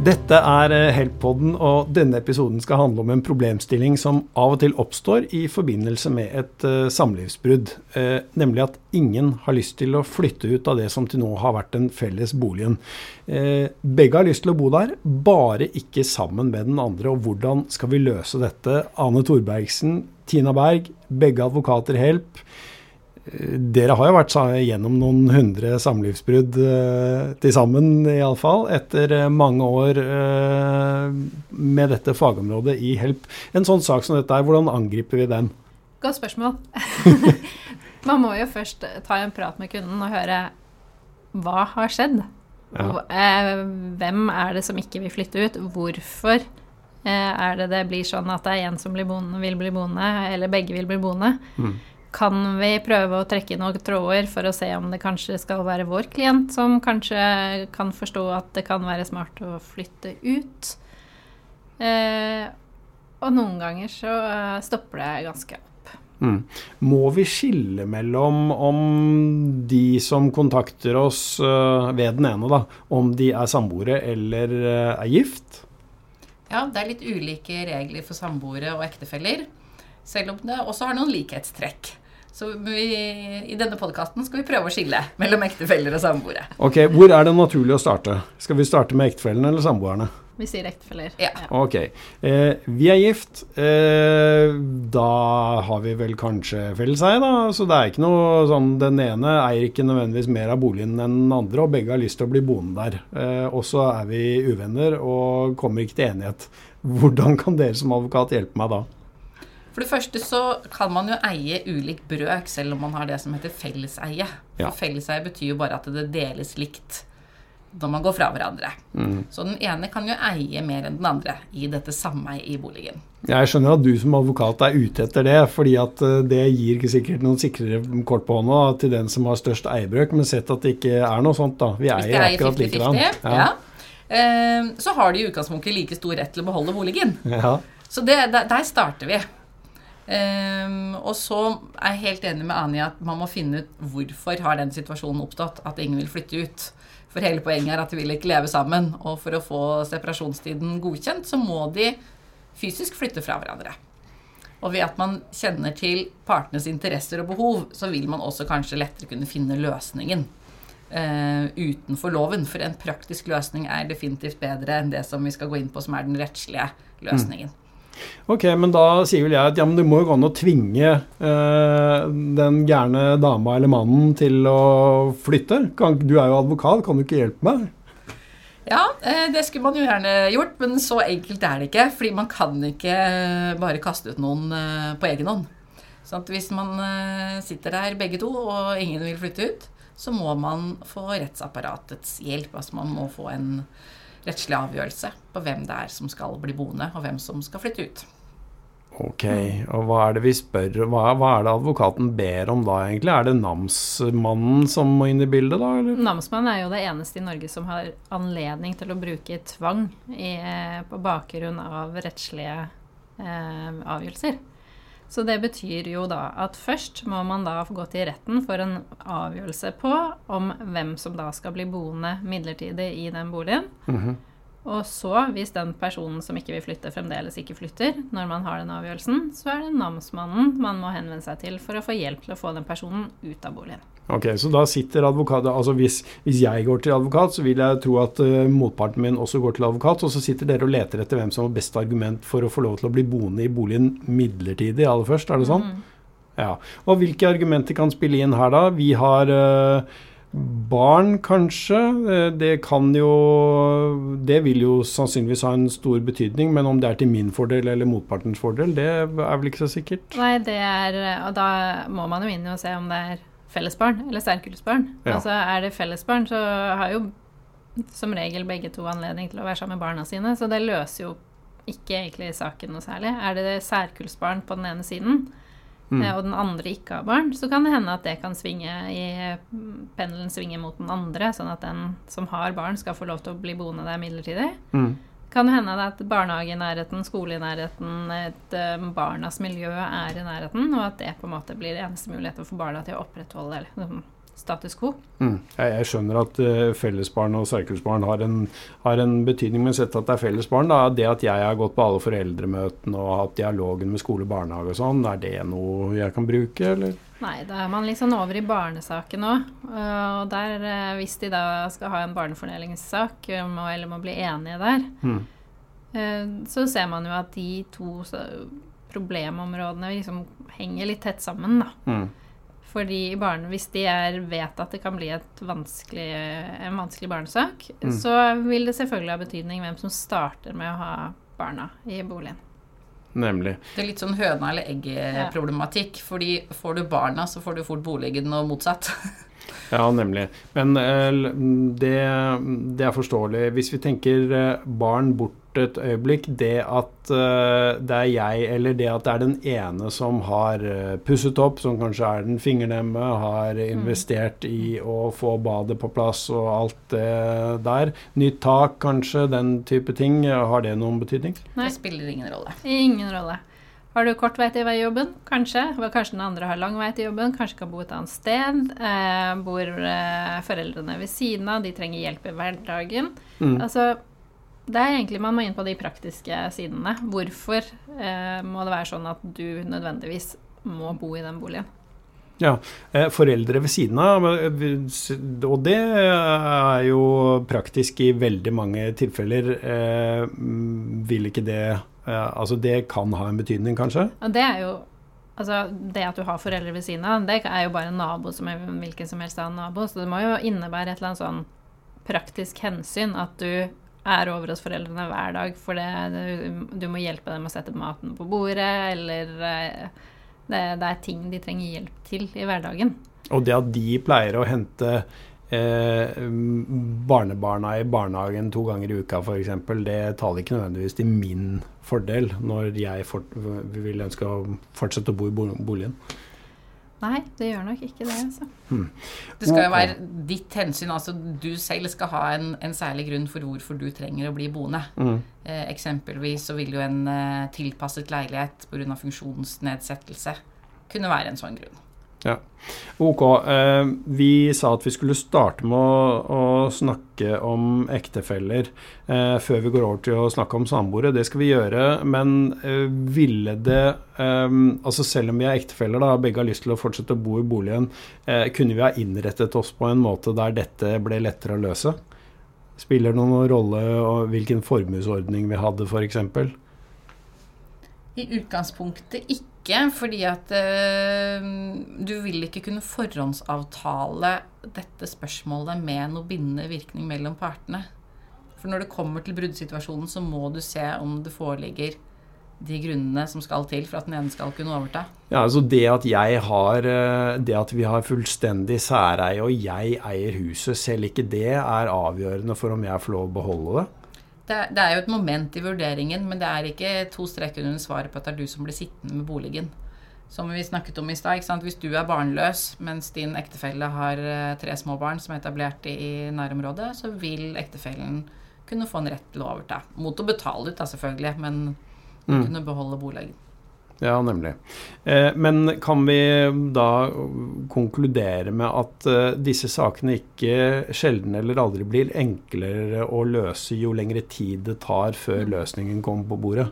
Dette er eh, Help-podden, og denne episoden skal handle om en problemstilling som av og til oppstår i forbindelse med et uh, samlivsbrudd. Uh, nemlig at ingen har lyst til å flytte ut av det som til nå har vært den felles boligen. Begge har lyst til å bo der, bare ikke sammen med den andre. Og hvordan skal vi løse dette? Ane Thorbergsen, Tina Berg, begge advokater Help. Dere har jo vært gjennom noen hundre samlivsbrudd eh, til sammen, iallfall, etter eh, mange år eh, med dette fagområdet i HELP. En sånn sak som dette, hvordan angriper vi den? Godt spørsmål. Man må jo først ta en prat med kunden og høre hva har skjedd? Ja. Eh, hvem er det som ikke vil flytte ut? Hvorfor eh, er det det blir sånn at det er en som boende, vil bli boende, eller begge vil bli boende? Mm kan vi prøve å trekke noen tråder for å se om det kanskje skal være vår klient som kanskje kan forstå at det kan være smart å flytte ut. Eh, og noen ganger så eh, stopper det ganske opp. Mm. Må vi skille mellom om de som kontakter oss uh, ved den ene, da, om de er samboere eller uh, er gift? Ja, det er litt ulike regler for samboere og ektefeller. Selv om det også har noen likhetstrekk. Så vi, i denne podkasten skal vi prøve å skille mellom ektefeller og samboere. Ok, Hvor er det naturlig å starte? Skal vi starte med ektefellene eller samboerne? Vi sier ektefeller. Ja. Ok. Eh, vi er gift. Eh, da har vi vel kanskje felleseie, da. Så det er ikke noe sånn Den ene eier ikke nødvendigvis mer av boligen enn den andre, og begge har lyst til å bli boende der. Eh, og så er vi uvenner og kommer ikke til enighet. Hvordan kan dere som advokat hjelpe meg da? For det første så kan man jo eie ulik brøk selv om man har det som heter felleseie. For ja. felleseie betyr jo bare at det deles likt når man går fra hverandre. Mm. Så den ene kan jo eie mer enn den andre i dette sameiet i boligen. Jeg skjønner at du som advokat er ute etter det, fordi at eh, det gir ikke sikkert noen sikrere kort på hånda til den som har størst eiebrøk, men sett at det ikke er noe sånt, da. Vi eier akkurat likedan. Ja. ja. Eh, så har de i utgangspunktet like stor rett til å beholde boligen. Ja. Så det, der starter vi. Um, og så er jeg helt enig med Ani at man må finne ut hvorfor har den situasjonen oppstått, at ingen vil flytte ut. For hele poenget er at de vil ikke leve sammen. Og for å få separasjonstiden godkjent, så må de fysisk flytte fra hverandre. Og ved at man kjenner til partenes interesser og behov, så vil man også kanskje lettere kunne finne løsningen uh, utenfor loven. For en praktisk løsning er definitivt bedre enn det som vi skal gå inn på, som er den rettslige løsningen. Mm. Ok, men da sier vel jeg at ja, men det må jo gå an å tvinge eh, den gærne dama eller mannen til å flytte. Kan, du er jo advokat, kan du ikke hjelpe meg? Ja, eh, det skulle man jo gjerne gjort, men så enkelt er det ikke. Fordi man kan ikke bare kaste ut noen eh, på egen hånd. Så hvis man eh, sitter der begge to, og ingen vil flytte ut, så må man få rettsapparatets hjelp. Altså man må få en rettslig avgjørelse på hvem det er som skal bli boende, og hvem som skal flytte ut. Ok, og hva er det vi spør hva, hva, er det advokaten ber om da, egentlig? Er det namsmannen som må inn i bildet, da? Eller? Namsmannen er jo det eneste i Norge som har anledning til å bruke tvang i, eh, på bakgrunn av rettslige eh, avgjørelser. Så det betyr jo da at først må man da gå til retten for en avgjørelse på om hvem som da skal bli boende midlertidig i den boligen. Mm -hmm. Og så, hvis den personen som ikke vil flytte, fremdeles ikke flytter, når man har den avgjørelsen, så er det namsmannen man må henvende seg til for å få hjelp til å få den personen ut av boligen. Ok, Så da sitter advokat Altså hvis, hvis jeg går til advokat, så vil jeg tro at uh, motparten min også går til advokat, og så sitter dere og leter etter hvem som har best argument for å få lov til å bli boende i boligen midlertidig aller først, er det sånn? Mm. Ja. Og hvilke argumenter kan spille inn her, da? Vi har uh, Barn, kanskje. Eh, det kan jo Det vil jo sannsynligvis ha en stor betydning, men om det er til min fordel eller motpartens fordel, det er vel ikke så sikkert? Nei, det er Og da må man jo inn og se om det er fellesbarn eller særkullsbarn. Ja. Altså er det fellesbarn, så har jo som regel begge to anledning til å være sammen med barna sine, så det løser jo ikke egentlig saken noe særlig. Er det særkullsbarn på den ene siden, mm. Eh, og den andre ikke har barn, så kan det hende at det kan svinge i pendelen svinge mot den andre, sånn at den som har barn, skal få lov til å bli boende der midlertidig. Mm. Kan det hende at barnehage i nærheten, skole i nærheten, et um, barnas miljø er i nærheten, og at det på en måte blir eneste mulighet for barna til å opprettholde eller, status quo. Mm. Jeg, jeg, skjønner at uh, fellesbarn og særkullsbarn har, har, en betydning, men sett at det er fellesbarn, da, det at jeg har gått på alle foreldremøtene og hatt dialogen med skole og barnehage og sånn, er det noe jeg kan bruke, eller? Nei, da er man liksom over i barnesaken òg. Og der, eh, hvis de da skal ha en barnefornelingssak, eller må bli enige der, mm. så ser man jo at de to problemområdene liksom henger litt tett sammen, da. Mm. Fordi barn, hvis de er, vet at det kan bli vanskelig, en vanskelig barnesak, mm. så vil det selvfølgelig ha betydning hvem som starter med å ha barna i boligen. Nemlig. Det er litt sånn høna eller egget-problematikk. Ja. Fordi får du barna, så får du fort boligen, og motsatt. ja, nemlig. Men uh, det, det, er forståelig. Hvis vi tenker uh, barn bort et øyeblikk det at uh, det er jeg, eller det at det er den ene som har uh, pusset opp, som kanskje er den fingernemme, har mm. investert mm. i å få badet på plass og alt det der. Nytt tak, kanskje, den type ting. Har det noen betydning? Nei. Det spiller ingen rolle. Ingen rolle. Har du kort vei til jobben? Kanskje. Kanskje den andre har lang vei til jobben. Kanskje kan bo et annet sted. Eh, bor eh, foreldrene ved siden av. De trenger hjelp i hverdagen. Mm. Altså, det er egentlig man må inn på de praktiske sidene. Hvorfor eh, må det være sånn at du nødvendigvis må bo i den boligen? Ja, eh, foreldre ved siden av, og det er jo praktisk i veldig mange tilfeller. Eh, vil ikke det Altså det kan ha en betydning, kanskje? Det er jo Altså, det at du har foreldre ved siden av, det er jo bare en nabo som er hvilken som helst annen nabo. Så det må jo innebære et eller annet sånn praktisk hensyn at du er over hos foreldrene hver dag, for det, du må hjelpe dem å sette maten på bordet, eller eh, det, det, er ting de trenger hjelp til i hverdagen. Og det at de pleier å hente eh, barnebarna i barnehagen to ganger i uka f.eks., det taler ikke nødvendigvis til min fordel når jeg for, vil ønske å fortsette å bo i boligen. Nei, det gjør nok ikke det. altså. Hmm. Det skal jo være ditt hensyn. altså Du selv skal ha en, en særlig grunn for hvorfor du trenger å bli boende. Mm. Eh, eksempelvis så vil jo en eh, tilpasset leilighet pga. funksjonsnedsettelse kunne være en sånn grunn. Ja. Ok. Eh, vi sa at vi skulle starte med å, å snakke om ektefeller eh, før vi går over til å snakke om samboere. Det skal vi gjøre. Men eh, ville det eh, Altså selv om vi er ektefeller, og begge har lyst til å fortsette å bo i boligen, eh, kunne vi ha innrettet oss på en måte der dette ble lettere å løse? Spiller det noen rolle hvilken formuesordning vi hadde, f.eks.? I utgangspunktet ikke ikke, fordi at uh, du vil ikke kunne forhåndsavtale dette spørsmålet med noe bindende virkning mellom partene. For når det kommer til bruddsituasjonen, så må du se om det foreligger de grunnene som skal til for at den ene skal kunne overta. Ja, altså Det at har eh, Det at vi har fullstendig særeie og jeg eier huset, selv ikke det er avgjørende for om jeg får lov å beholde det? Det, det, er jo et moment i vurderingen, men det er ikke to streker under svaret på at det er du som blir sittende med boligen. Som vi snakket om i stad. Hvis du er barnløs mens din ektefelle har eh, tre små barn som er etablert i nærområdet, så vil ektefellen kunne få en rett til å overta. Mot å betale ut, da, selvfølgelig, men mm. kunne beholde boligen. Ja, nemlig. Eh, men kan vi da konkludere med at eh, disse sakene ikke sjelden eller aldri blir enklere å løse jo lengre tid det tar før mm. løsningen kommer på bordet?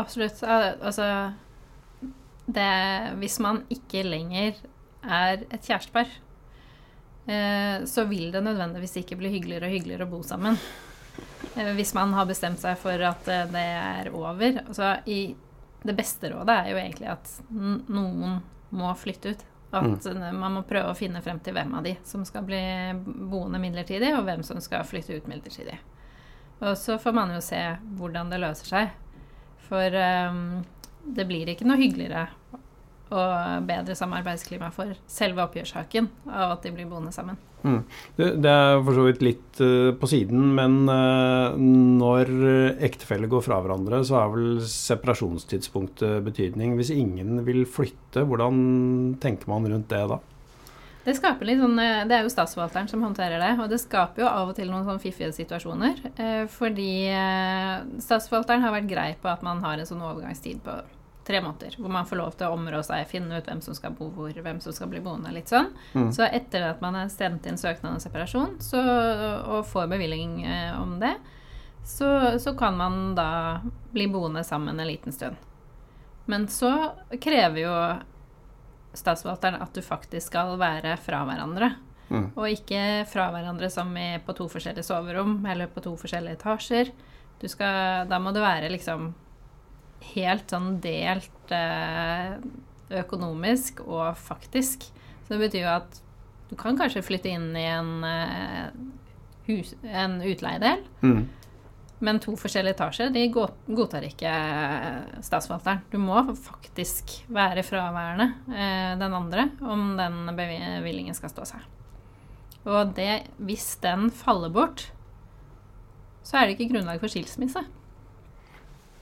Absolutt. Altså det, Hvis man ikke lenger er et kjærestepar, eh, så vil det nødvendigvis ikke bli hyggeligere og hyggeligere å bo sammen. Hvis man har bestemt seg for at det er over. Altså i det beste rådet er jo egentlig at noen må flytte ut. At mm. man må prøve å finne frem til hvem av de som skal bli boende midlertidig, og hvem som skal flytte ut midlertidig. Og så får man jo se hvordan det løser seg. For um, det blir ikke noe hyggeligere og bedre samarbeidsklima for selve oppgjørssaken av at de blir boende sammen. Mm. Det, er for så vidt litt uh, på siden, men uh, når ektefeller går fra hverandre, så har vel separasjonstidspunktet betydning. Hvis ingen vil flytte, hvordan tenker man rundt det da? Det sånn, eh, det er jo statsforvalteren som håndterer det, og det skaper jo av og til noen sånn fiffige situasjoner. Fordi statsforvalteren har vært grei på at man har en sånn overgangstid på tre måneder. Hvor man får lov til å områ seg, finne ut hvem som skal bo hvor, hvem som skal bli boende. litt sånn. Mm. Så etter at man har sendt inn søknad om separasjon så, og får bevilling eh, om det, så, så kan man da bli boende sammen en liten stund. Men så krever jo statsforvalteren at du faktisk skal være fra hverandre. Mm. Og ikke fra hverandre som på to forskjellige soverom eller på to forskjellige etasjer. Du skal, da må du være liksom helt sånn delt eh, økonomisk og faktisk. Så det betyr jo at du kan kanskje flytte inn i en, eh, hus, en utleiedel, Mm. men to forskjellige etasjer de godtar ikke statsforvalteren. Du må faktisk være fraværende eh, den andre om den bevillingen skal stå seg. Og det, hvis den faller bort, så er det ikke grunnlag for skilsmisse.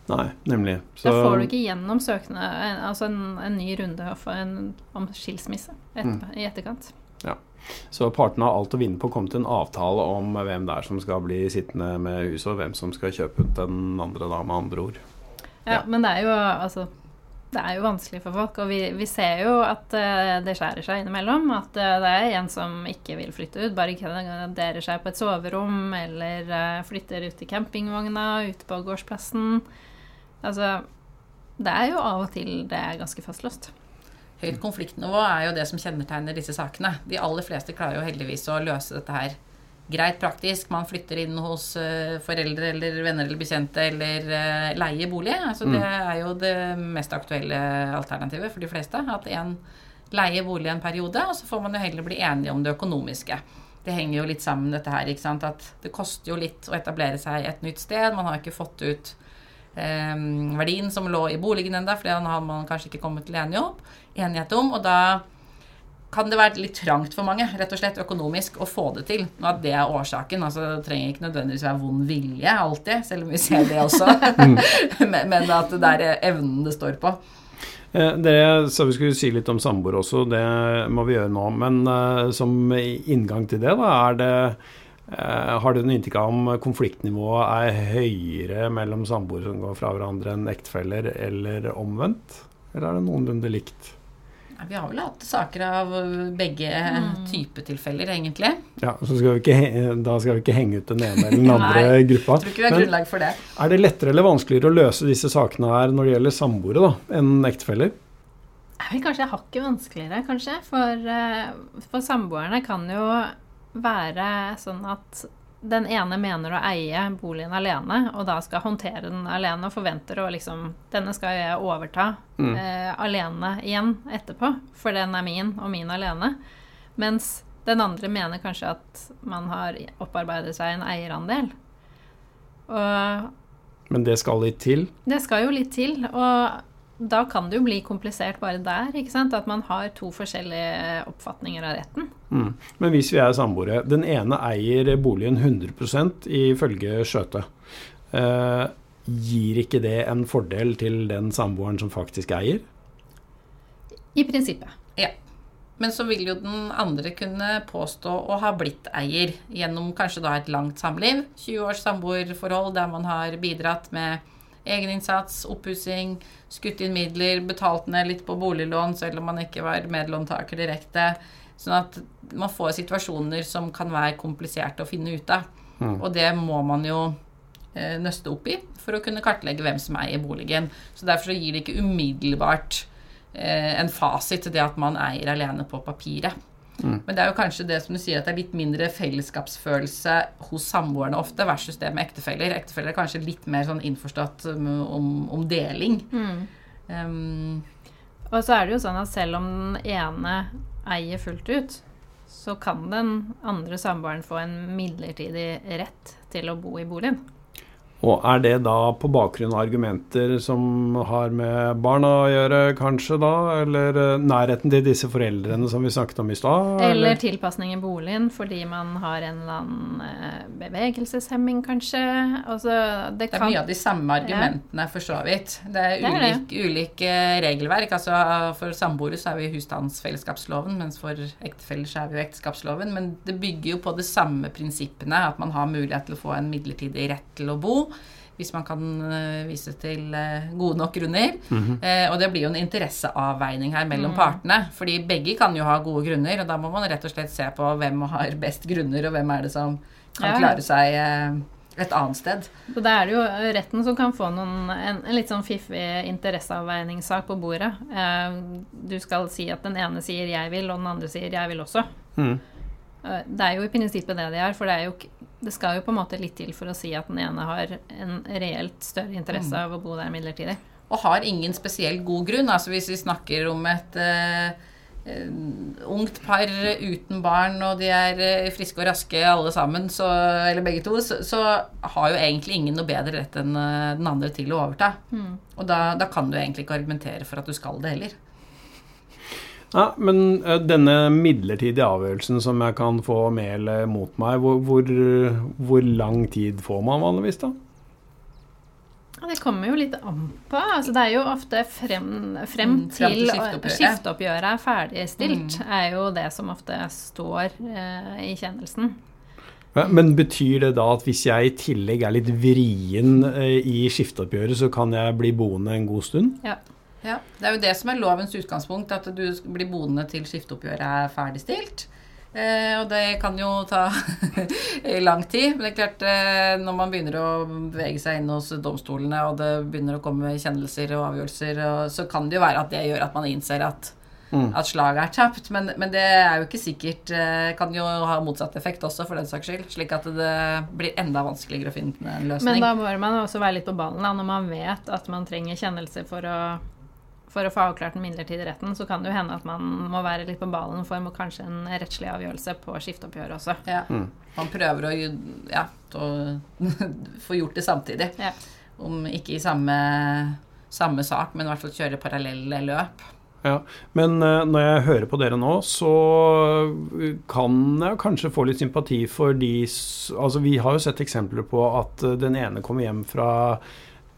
Nei, nemlig. Da får du ikke gjennom søkende, altså en, en ny runde en, om skilsmisse etterpå, i etterkant. Så partene har alt å vinne på å komme til en avtale om hvem det er som skal bli sittende med huset, og hvem som skal kjøpe ut den andre, da, med andre ord. Ja, Ja. men det er jo altså det er jo vanskelig for folk, og vi, vi ser jo at uh, det skjærer seg innimellom. At uh, det er en som ikke vil flytte ut, barrikaderer seg på et soverom, eller uh, flytter ut i campingvogna, ute på gårdsplassen. Altså Det er jo av og til det er ganske fastlåst. Høyt konfliktnivå er jo det som kjennetegner disse sakene. De aller fleste klarer jo heldigvis å løse dette her greit praktisk. Man flytter inn hos eh, foreldre eller venner eller bekjente eller uh, leier bolig. Altså, Det er jo det mest aktuelle alternativet for de fleste. At en leier bolig en periode, og så får man jo heller bli enige om det økonomiske. Det henger jo litt sammen, dette her. ikke sant? At det koster jo litt å etablere seg et nytt sted. Man har ikke fått ut eh, verdien som lå i boligen ennå, for den har man kanskje ikke kommet til enighet om. Og da kan det være litt trangt for mange, rett og slett økonomisk, å få det til. Og at det er årsaken. altså Det trenger ikke nødvendigvis være vond vilje alltid, selv om vi ser det også. men, men at det er evnen det står på. Det, Dere sa vi skulle si litt om samboere også, det må vi gjøre nå. Men eh, som inngang til det, da, er det eh, Har du noe inntrykk av om konfliktnivået er høyere mellom samboere som går fra hverandre enn ektefeller, eller omvendt? Eller er det noenlunde likt? Vi har vel hatt saker av begge typer tilfeller, egentlig. Ja, så skal vi ikke, Da skal vi ikke henge ut den ene eller den andre Nei, gruppa. Tror ikke vi har Men grunnlag for det. er det lettere eller vanskeligere å løse disse sakene her når det gjelder samboere, da, enn ektefeller? er vel kanskje hakket vanskeligere, kanskje. For, eh, for samboerne kan jo være sånn at den ene mener å eie boligen alene, og da skal håndtere den alene og forventer å liksom Denne skal jeg overta Mm. eh, alene igjen etterpå, for den er min og min alene. Mens den andre mener kanskje at man har opparbeidet seg en eierandel. Og Men det skal litt til. det skal jo litt til, og da kan det jo bli komplisert bare der, ikke sant? At man har to forskjellige oppfatninger av retten. Mm. Men hvis vi er samboere Den ene eier boligen 100% ifølge Skjøte. Eh, gir ikke det en fordel til den samboeren som faktisk eier? I prinsippet. Ja. Men så vil jo den andre kunne påstå å ha blitt eier gjennom kanskje da et langt samliv. 20 års samboerforhold der man har bidratt med egeninnsats, oppussing, skutt inn midler, betalt ned litt på boliglån selv om man ikke var medlåntaker direkte. Sånn at man får situasjoner som kan være kompliserte å finne ut av. Og det må man jo eh, nøste opp i for å kunne kartlegge hvem som eier boligen. Så derfor så gir det ikke umiddelbart eh, en fasit til det at man eier alene på papiret. Men det er jo kanskje det som du sier, at det er litt mindre fellesskapsfølelse hos samboerne ofte, versus det med ektefeller. Ektefeller er kanskje litt mer sånn innforstått om, om deling. Um, Og så er det jo sånn at selv om den ene eier fullt ut, så kan den andre samboeren få en midlertidig rett til å bo i boligen. Og er det da på bakgrunn av argumenter som har med barna å gjøre, kanskje da? Eller eh, nærheten til disse foreldrene som vi snakket om i stad? Eller tilpasning i boligen fordi man har en eller annen eh, bevegelseshemming, kanskje. Altså, det det er kan mye av de samme argumentene, for så vidt. Det er ulik, ulike regelverk. Altså, for samboere så er vi i husstandsfellesskapsloven, mens for ektefeller så er vi jo ekteskapsloven. Men det bygger jo på de samme prinsippene, at man har mulighet til å få en midlertidig rett til å bo. Hvis man kan eh, vise til eh, gode nok grunner. Mhm. Eh, og det blir jo en interesseavveining her mellom partene. Fordi begge kan jo ha gode grunner, og da må man rett og slett se på hvem har best grunner, og hvem er det som kan Ja. klare seg eh, et annet sted. Så da er det jo retten som kan få noen, en, en litt sånn fiffig interesseavveiningssak på bordet. Eh, du skal si at den ene sier 'jeg vil', og den andre sier 'jeg vil også'. Mhm. Eh, Det er jo i prinsippet det de er, for det, er jo, det skal jo på en måte litt til for å si at den ene har en reelt større interesse av å bo der midlertidig. Og har ingen spesielt god grunn. Altså hvis vi snakker om et uh, ungt par uten barn, og de er eh, friske og raske alle sammen, så, eller begge to, så, så har jo egentlig ingen noe bedre rett enn den andre til å overta. Og da, da kan du egentlig ikke argumentere for at du skal det heller. Ja, men eh, denne midlertidige avgjørelsen som jeg kan få med eller mot meg, hvor, hvor, hvor lang tid får man vanligvis da? Ja, det kommer jo litt an på. Altså, det er jo ofte frem, frem Mm, frem til til skifteoppgjøret. skifteoppgjøret er ferdigstilt, er jo det som ofte står eh, i kjennelsen. Ja, Men betyr det da at hvis jeg i tillegg er litt vrien eh, i skifteoppgjøret, så kan jeg bli boende en god stund? Ja. Ja, Det er jo det som er lovens utgangspunkt, at du blir boende til skifteoppgjøret er ferdigstilt. Eh, og det kan jo ta lang tid. Men det er klart, eh, når man begynner å bevege seg inn hos domstolene, og det begynner å komme kjennelser og avgjørelser, og, så kan det jo være at det gjør at man innser at, at slaget er tapt. Men, men det er jo ikke sikkert. Eh, kan jo ha motsatt effekt også, for den saks skyld. Slik at det blir enda vanskeligere å finne en løsning. Men da må man også være litt på ballen da, når man vet at man trenger kjennelse for å, for å få avklart den midlertidige retten. Så kan det jo hende at man må være litt på ballen for kanskje en rettslig avgjørelse på skifteoppgjøret også. Ja. Man prøver å ja, å få gjort det samtidig. Ja. Om ikke i samme, samme sak, men i hvert fall kjøre parallelle løp. Ja, Men eh, når jeg hører på dere nå, så kan jeg kanskje få litt sympati for de Altså, vi har jo sett eksempler på at eh, den ene kommer hjem fra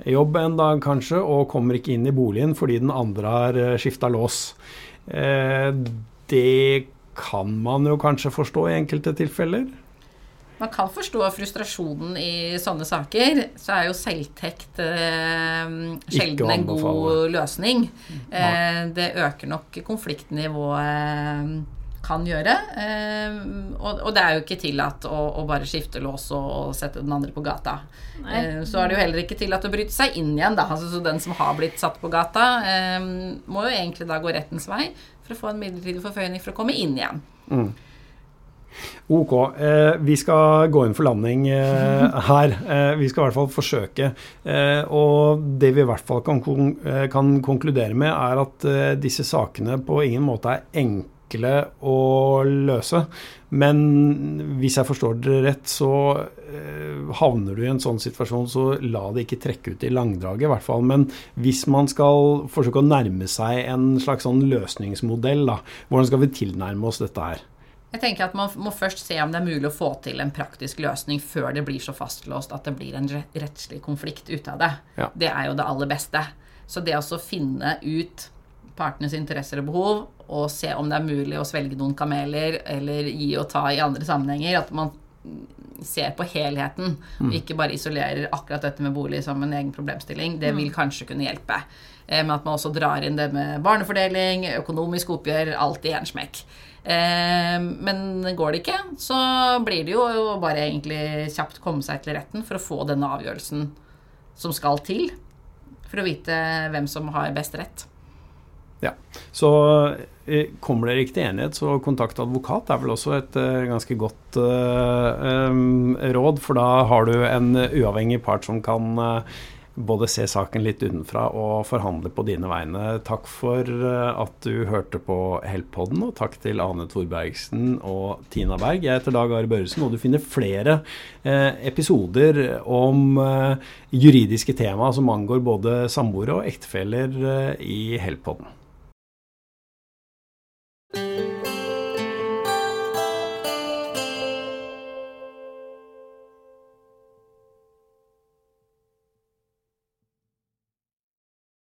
jobb en dag kanskje, og kommer ikke inn i boligen fordi den andre har skifta lås. Eh, det kan man jo kanskje forstå i enkelte tilfeller. Man kan forstå frustrasjonen i sånne saker. Så er jo selvtekt eh, sjelden en god løsning. Eh, det øker nok konfliktnivået kan gjøre. Eh, og, det er jo ikke tillatt å, bare skifte lås og, sette den andre på gata. Nei. Eh, så er det jo heller ikke tillatt å bryte seg inn igjen, da. Altså, så den som har blitt satt på gata, eh, må jo egentlig da gå rettens vei for å få en midlertidig forføyning for å komme inn igjen. Ok, eh, vi skal gå inn for landing eh, her. Eh, vi skal i hvert fall forsøke. Eh, og det vi i hvert fall kan, kon kan konkludere med, er at eh, disse sakene på ingen måte er enkle å løse. Men hvis jeg forstår dere rett, så eh, havner du i en sånn situasjon, så la det ikke trekke ut i langdraget, i hvert fall. Men hvis man skal forsøke å nærme seg en slags sånn løsningsmodell, da, hvordan skal vi tilnærme oss dette her? Jeg tenker at Man må først se om det er mulig å få til en praktisk løsning før det blir så fastlåst at det blir en rettslig konflikt ut av det. Ja. Det er jo det aller beste. Så det å finne ut partenes interesser og behov, og se om det er mulig å svelge noen kameler eller gi og ta i andre sammenhenger, at man ser på helheten, og ikke bare isolerer akkurat dette med bolig som en egen problemstilling, det vil kanskje kunne hjelpe. Eh, Men at man også drar inn det med barnefordeling, økonomisk oppgjør, alt i en smekk. Eh, Men går det ikke, så blir det jo bare egentlig kjapt komme seg til retten for å få denne avgjørelsen som skal til, for å vite hvem som har best rett. Ja, Så eh, kommer dere ikke til enighet, så kontakt advokat er vel også et eh, ganske godt uh, um, råd. For da har du en uavhengig part som kan uh, både se saken litt utenfra og forhandle på dine vegne. Takk for at du hørte på Heltpodden, og takk til Ane Thorbergsen og Tina Berg. Jeg heter Dag Are Børresen, og du finner flere eh, episoder om eh, juridiske tema som angår både samboere og ektefeller eh, i Heltpodden.